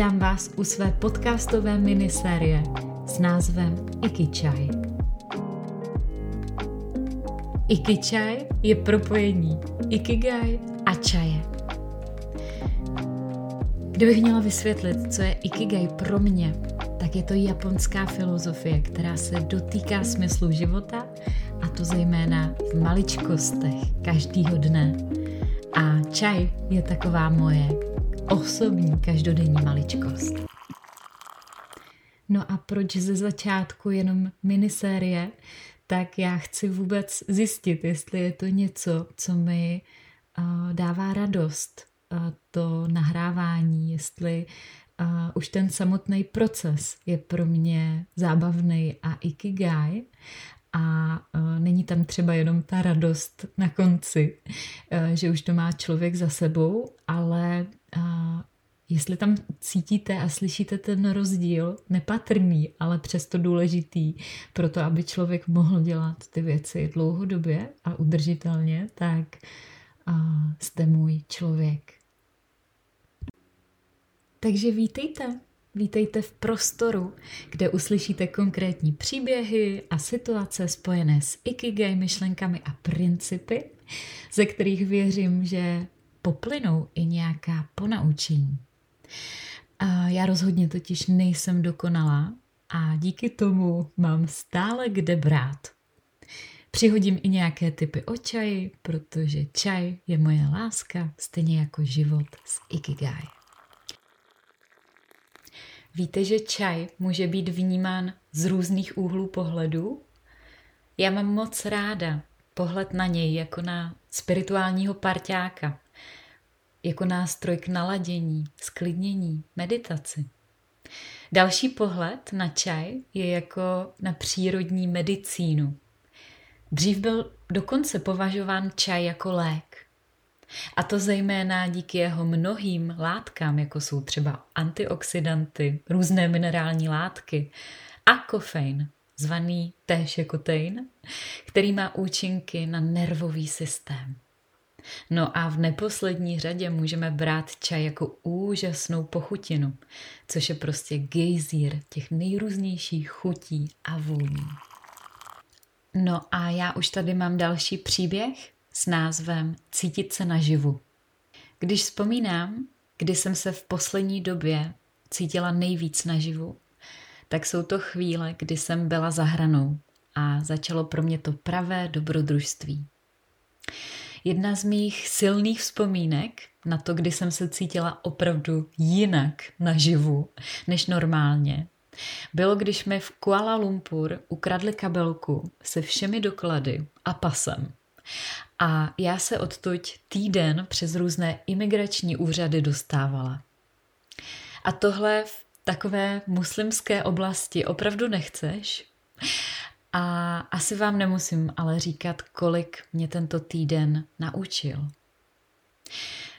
Vítám vás u své podcastové minisérie s názvem Ikichai. Ikichai je propojení Ikigai a čaje. Kdybych měla vysvětlit, co je Ikigai pro mě, tak je to japonská filozofie, která se dotýká smyslu života a to zejména v maličkostech každýho dne a čaj je taková moje osobní každodenní maličkost. No a proč ze začátku jenom minisérie? Tak já chci vůbec zjistit, jestli je to něco, co mi uh, dává radost, uh, to nahrávání, jestli uh, už ten samotný proces je pro mě zábavný a ikigai a není tam třeba jenom ta radost na konci, že už to má člověk za sebou, ale uh, jestli tam cítíte a slyšíte ten rozdíl, nepatrný, ale přesto důležitý, pro to, aby člověk mohl dělat ty věci dlouhodobě a udržitelně, tak uh, jste můj člověk. Takže vítejte Vítejte v prostoru, kde uslyšíte konkrétní příběhy a situace spojené s ikigai myšlenkami a principy, ze kterých věřím, že poplynou i nějaká ponaučení. Já rozhodně totiž nejsem dokonalá a díky tomu mám stále kde brát. Přihodím i nějaké typy o čaji, protože čaj je moje láska, stejně jako život s ikigai. Víte, že čaj může být vnímán z různých úhlů pohledu? Já mám moc ráda pohled na něj jako na spirituálního parťáka, jako nástroj k naladění, sklidnění, meditaci. Další pohled na čaj je jako na přírodní medicínu. Dřív byl dokonce považován čaj jako lék. A to zejména díky jeho mnohým látkám, jako jsou třeba antioxidanty, různé minerální látky a kofein, zvaný též jako tein, který má účinky na nervový systém. No a v neposlední řadě můžeme brát čaj jako úžasnou pochutinu, což je prostě gejzír těch nejrůznějších chutí a vůní. No a já už tady mám další příběh, s názvem Cítit se naživu. Když vzpomínám, kdy jsem se v poslední době cítila nejvíc naživu, tak jsou to chvíle, kdy jsem byla za hranou a začalo pro mě to pravé dobrodružství. Jedna z mých silných vzpomínek na to, kdy jsem se cítila opravdu jinak naživu než normálně, bylo, když mi v Kuala Lumpur ukradli kabelku se všemi doklady a pasem. A já se odtud týden přes různé imigrační úřady dostávala. A tohle v takové muslimské oblasti opravdu nechceš? A asi vám nemusím ale říkat, kolik mě tento týden naučil.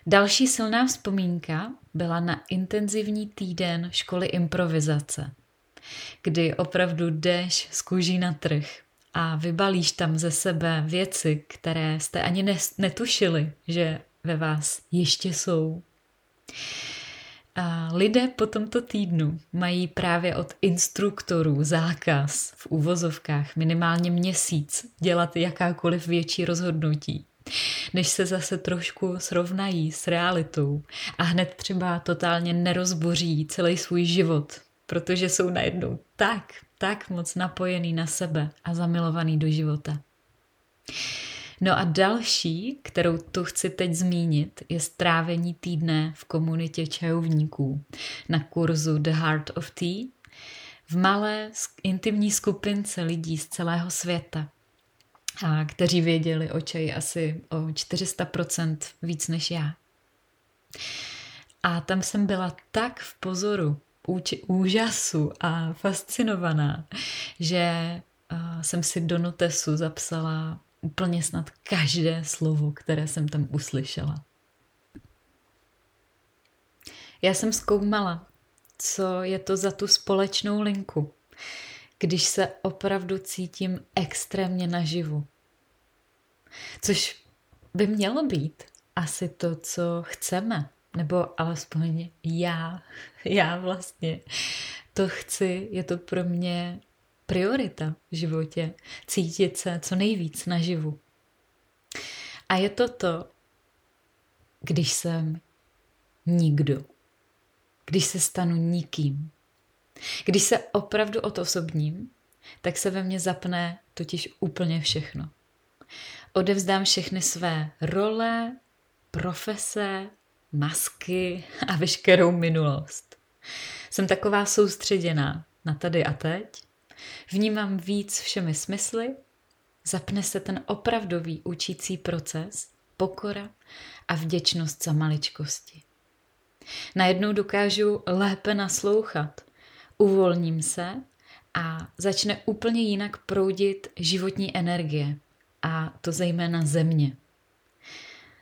Další silná vzpomínka byla na intenzivní týden školy improvizace, kdy opravdu jdeš z kůží na trh a vybalíš tam ze sebe věci, které jste ani netušili, že ve vás ještě jsou. A lidé po tomto týdnu mají právě od instruktorů zákaz v úvozovkách minimálně měsíc dělat jakákoliv větší rozhodnutí, než se zase trošku srovnají s realitou a hned třeba totálně nerozboří celý svůj život, protože jsou najednou tak tak moc napojený na sebe a zamilovaný do života. No a další, kterou tu chci teď zmínit, je strávení týdne v komunitě čajovníků na kurzu The Heart of Tea v malé intimní skupince lidí z celého světa, a kteří věděli o čaji asi o 400% víc než já. A tam jsem byla tak v pozoru úžasu a fascinovaná, že jsem si do notesu zapsala úplně snad každé slovo, které jsem tam uslyšela. Já jsem zkoumala, co je to za tu společnou linku, když se opravdu cítím extrémně naživu. Což by mělo být asi to, co chceme nebo alespoň já, já vlastně to chci, je to pro mě priorita v životě, cítit se co nejvíc naživu. A je to to, když jsem nikdo, když se stanu nikým, když se opravdu odosobním, tak se ve mně zapne totiž úplně všechno. Odevzdám všechny své role, profese, masky a veškerou minulost. Jsem taková soustředěná na tady a teď, vnímám víc všemi smysly, zapne se ten opravdový učící proces, pokora a vděčnost za maličkosti. Najednou dokážu lépe naslouchat, uvolním se a začne úplně jinak proudit životní energie, a to zejména země.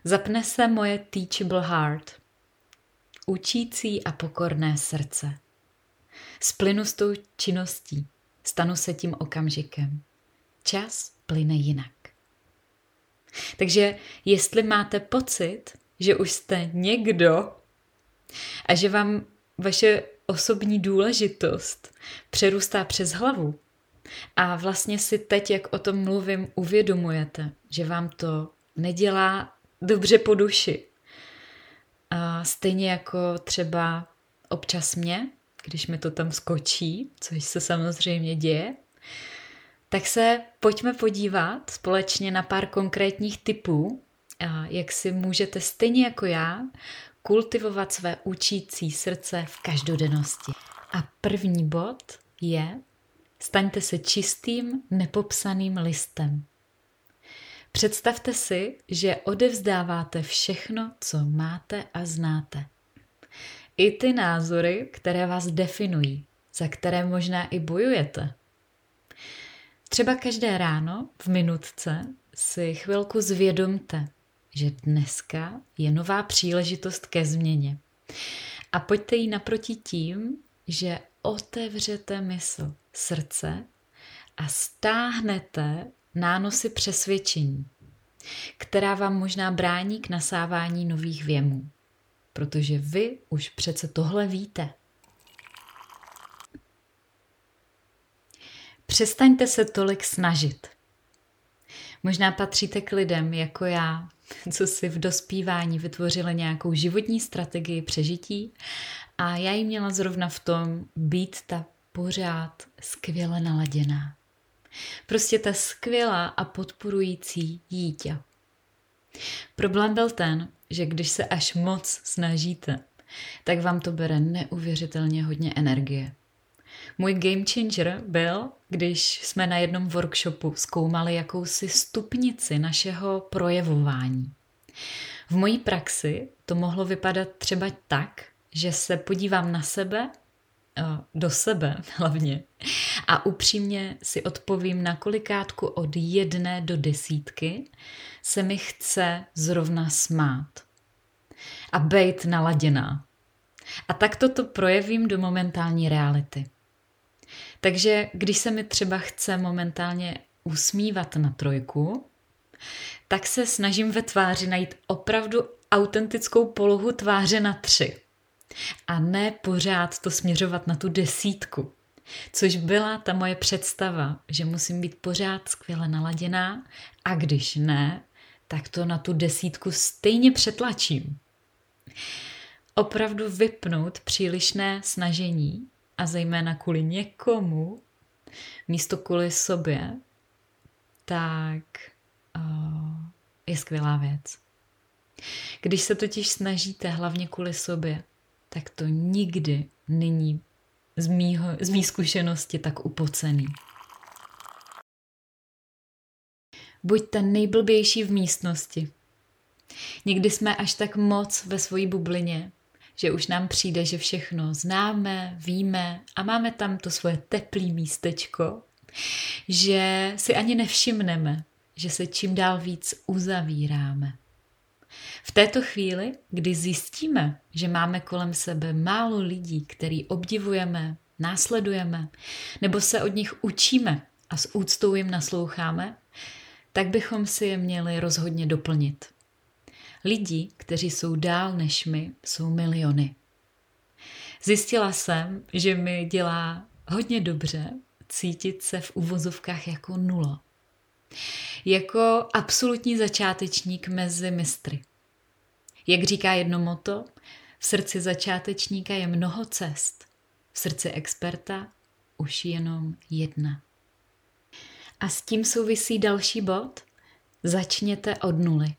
Zapne se moje teachable heart, učící a pokorné srdce. Splynu s tou činností, stanu se tím okamžikem. Čas plyne jinak. Takže jestli máte pocit, že už jste někdo a že vám vaše osobní důležitost přerůstá přes hlavu a vlastně si teď, jak o tom mluvím, uvědomujete, že vám to nedělá dobře po duši. A stejně jako třeba občas mě, když mi to tam skočí, což se samozřejmě děje, tak se pojďme podívat společně na pár konkrétních typů, jak si můžete stejně jako já kultivovat své učící srdce v každodennosti. A první bod je staňte se čistým, nepopsaným listem. Představte si, že odevzdáváte všechno, co máte a znáte. I ty názory, které vás definují, za které možná i bojujete. Třeba každé ráno v minutce si chvilku zvědomte, že dneska je nová příležitost ke změně. A pojďte jí naproti tím, že otevřete mysl, srdce a stáhnete nánosy přesvědčení, která vám možná brání k nasávání nových věmů. Protože vy už přece tohle víte. Přestaňte se tolik snažit. Možná patříte k lidem jako já, co si v dospívání vytvořili nějakou životní strategii přežití a já ji měla zrovna v tom být ta pořád skvěle naladěná. Prostě ta skvělá a podporující dítě. Problém byl ten, že když se až moc snažíte, tak vám to bere neuvěřitelně hodně energie. Můj game changer byl, když jsme na jednom workshopu zkoumali jakousi stupnici našeho projevování. V mojí praxi to mohlo vypadat třeba tak, že se podívám na sebe, do sebe hlavně, a upřímně si odpovím na kolikátku od jedné do desítky se mi chce zrovna smát a být naladěná. A tak toto projevím do momentální reality. Takže když se mi třeba chce momentálně usmívat na trojku, tak se snažím ve tváři najít opravdu autentickou polohu tváře na tři. A ne pořád to směřovat na tu desítku. Což byla ta moje představa, že musím být pořád skvěle naladěná a když ne, tak to na tu desítku stejně přetlačím. Opravdu vypnout přílišné snažení a zejména kvůli někomu, místo kvůli sobě, tak je skvělá věc. Když se totiž snažíte hlavně kvůli sobě, tak to nikdy není z, mýho, z mý zkušenosti tak upocený. Buďte nejblbější v místnosti. Někdy jsme až tak moc ve svojí bublině, že už nám přijde, že všechno známe, víme a máme tam to svoje teplý místečko, že si ani nevšimneme, že se čím dál víc uzavíráme. V této chvíli, kdy zjistíme, že máme kolem sebe málo lidí, který obdivujeme, následujeme, nebo se od nich učíme a s úctou jim nasloucháme, tak bychom si je měli rozhodně doplnit. Lidí, kteří jsou dál než my, jsou miliony. Zjistila jsem, že mi dělá hodně dobře cítit se v uvozovkách jako nula. Jako absolutní začátečník mezi mistry. Jak říká jedno moto, v srdci začátečníka je mnoho cest, v srdci experta už jenom jedna. A s tím souvisí další bod. Začněte od nuly.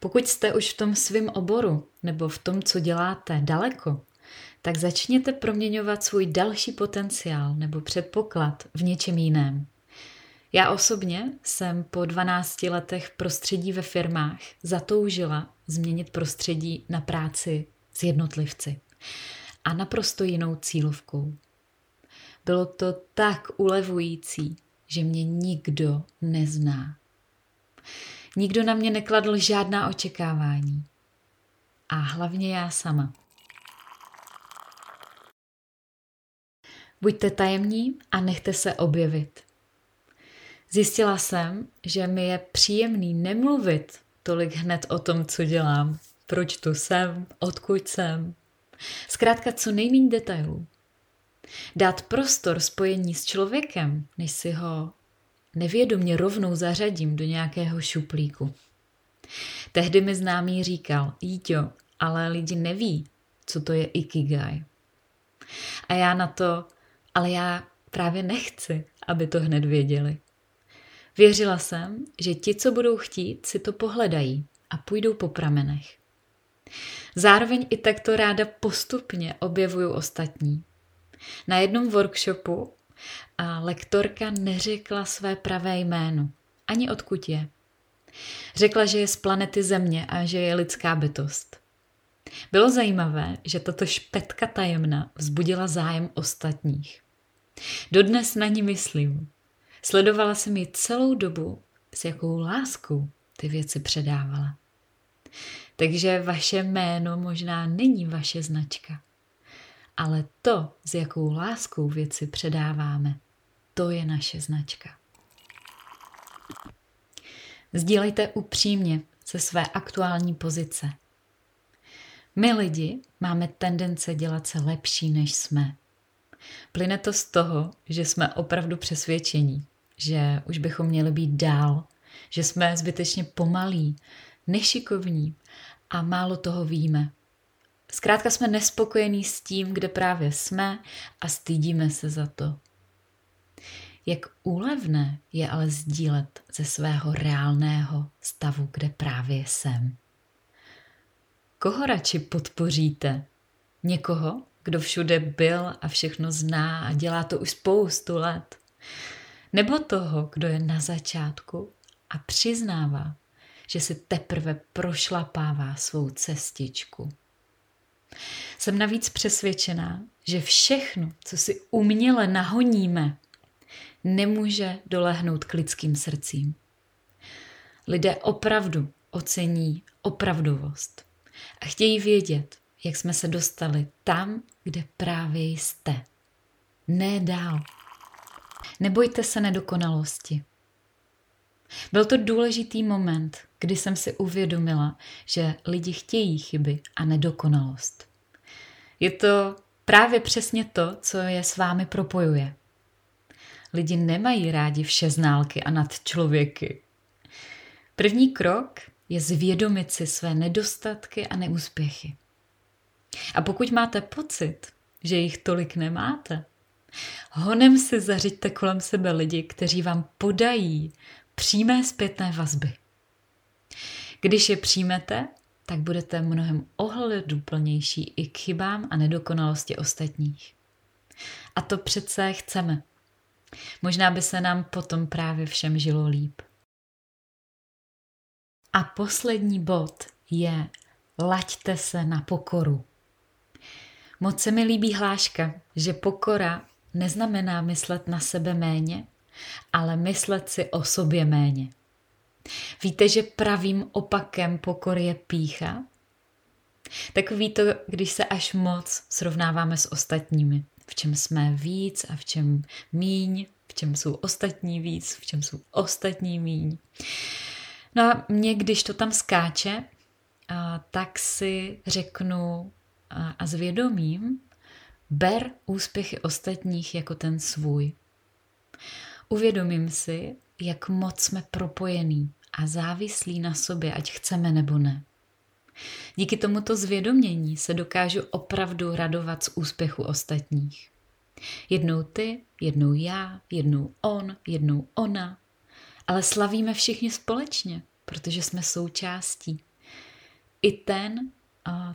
Pokud jste už v tom svém oboru nebo v tom, co děláte, daleko, tak začněte proměňovat svůj další potenciál nebo předpoklad v něčem jiném. Já osobně jsem po 12 letech prostředí ve firmách zatoužila změnit prostředí na práci s jednotlivci a naprosto jinou cílovkou. Bylo to tak ulevující, že mě nikdo nezná. Nikdo na mě nekladl žádná očekávání. A hlavně já sama. Buďte tajemní a nechte se objevit. Zjistila jsem, že mi je příjemný nemluvit tolik hned o tom, co dělám, proč tu jsem, odkud jsem. Zkrátka co nejméně detailů. Dát prostor spojení s člověkem, než si ho nevědomě rovnou zařadím do nějakého šuplíku. Tehdy mi známý říkal, Jíťo, ale lidi neví, co to je ikigai. A já na to, ale já právě nechci, aby to hned věděli. Věřila jsem, že ti, co budou chtít, si to pohledají a půjdou po pramenech. Zároveň i takto ráda postupně objevuju ostatní. Na jednom workshopu a lektorka neřekla své pravé jméno, ani odkud je. Řekla, že je z planety Země a že je lidská bytost. Bylo zajímavé, že tato špetka tajemna vzbudila zájem ostatních. Dodnes na ní myslím. Sledovala jsem ji celou dobu, s jakou láskou ty věci předávala. Takže vaše jméno možná není vaše značka, ale to, s jakou láskou věci předáváme, to je naše značka. Sdílejte upřímně ze své aktuální pozice. My lidi máme tendence dělat se lepší, než jsme. Plyne to z toho, že jsme opravdu přesvědčení, že už bychom měli být dál, že jsme zbytečně pomalí, nešikovní a málo toho víme. Zkrátka jsme nespokojení s tím, kde právě jsme a stydíme se za to. Jak úlevné je ale sdílet ze svého reálného stavu, kde právě jsem. Koho radši podpoříte? Někoho, kdo všude byl a všechno zná a dělá to už spoustu let? Nebo toho, kdo je na začátku a přiznává, že si teprve prošlapává svou cestičku? Jsem navíc přesvědčená, že všechno, co si uměle nahoníme, nemůže dolehnout k lidským srdcím. Lidé opravdu ocení opravdovost a chtějí vědět, jak jsme se dostali tam, kde právě jste. Ne dál. Nebojte se nedokonalosti. Byl to důležitý moment, kdy jsem si uvědomila, že lidi chtějí chyby a nedokonalost. Je to právě přesně to, co je s vámi propojuje. Lidi nemají rádi vše ználky a nad člověky. První krok je zvědomit si své nedostatky a neúspěchy. A pokud máte pocit, že jich tolik nemáte, honem si zařiďte kolem sebe lidi, kteří vám podají přímé zpětné vazby. Když je přijmete, tak budete mnohem ohleduplnější i k chybám a nedokonalosti ostatních. A to přece chceme. Možná by se nám potom právě všem žilo líp. A poslední bod je laďte se na pokoru. Moc se mi líbí hláška, že pokora neznamená myslet na sebe méně, ale myslet si o sobě méně. Víte, že pravým opakem pokory je pícha? Takový to, když se až moc srovnáváme s ostatními. V čem jsme víc a v čem míň, v čem jsou ostatní víc, v čem jsou ostatní míň. No a mě, když to tam skáče, tak si řeknu a zvědomím, ber úspěchy ostatních jako ten svůj. Uvědomím si, jak moc jsme propojení a závislí na sobě, ať chceme nebo ne. Díky tomuto zvědomění se dokážu opravdu radovat z úspěchu ostatních. Jednou ty, jednou já, jednou on, jednou ona, ale slavíme všichni společně, protože jsme součástí. I ten,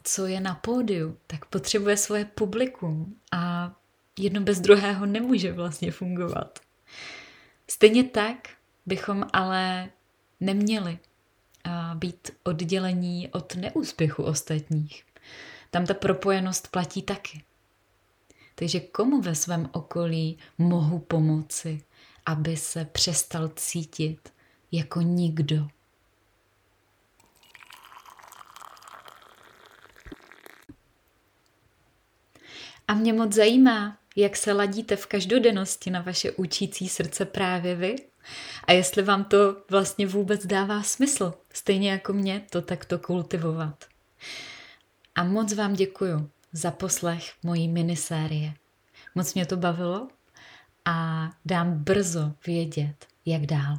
co je na pódiu, tak potřebuje svoje publikum a jedno bez druhého nemůže vlastně fungovat. Stejně tak bychom ale neměli být oddělení od neúspěchu ostatních. Tam ta propojenost platí taky. Takže komu ve svém okolí mohu pomoci, aby se přestal cítit jako nikdo? A mě moc zajímá, jak se ladíte v každodennosti na vaše učící srdce právě vy a jestli vám to vlastně vůbec dává smysl, stejně jako mě to takto kultivovat. A moc vám děkuju za poslech mojí minisérie. Moc mě to bavilo a dám brzo vědět, jak dál.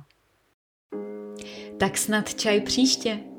Tak snad čaj příště.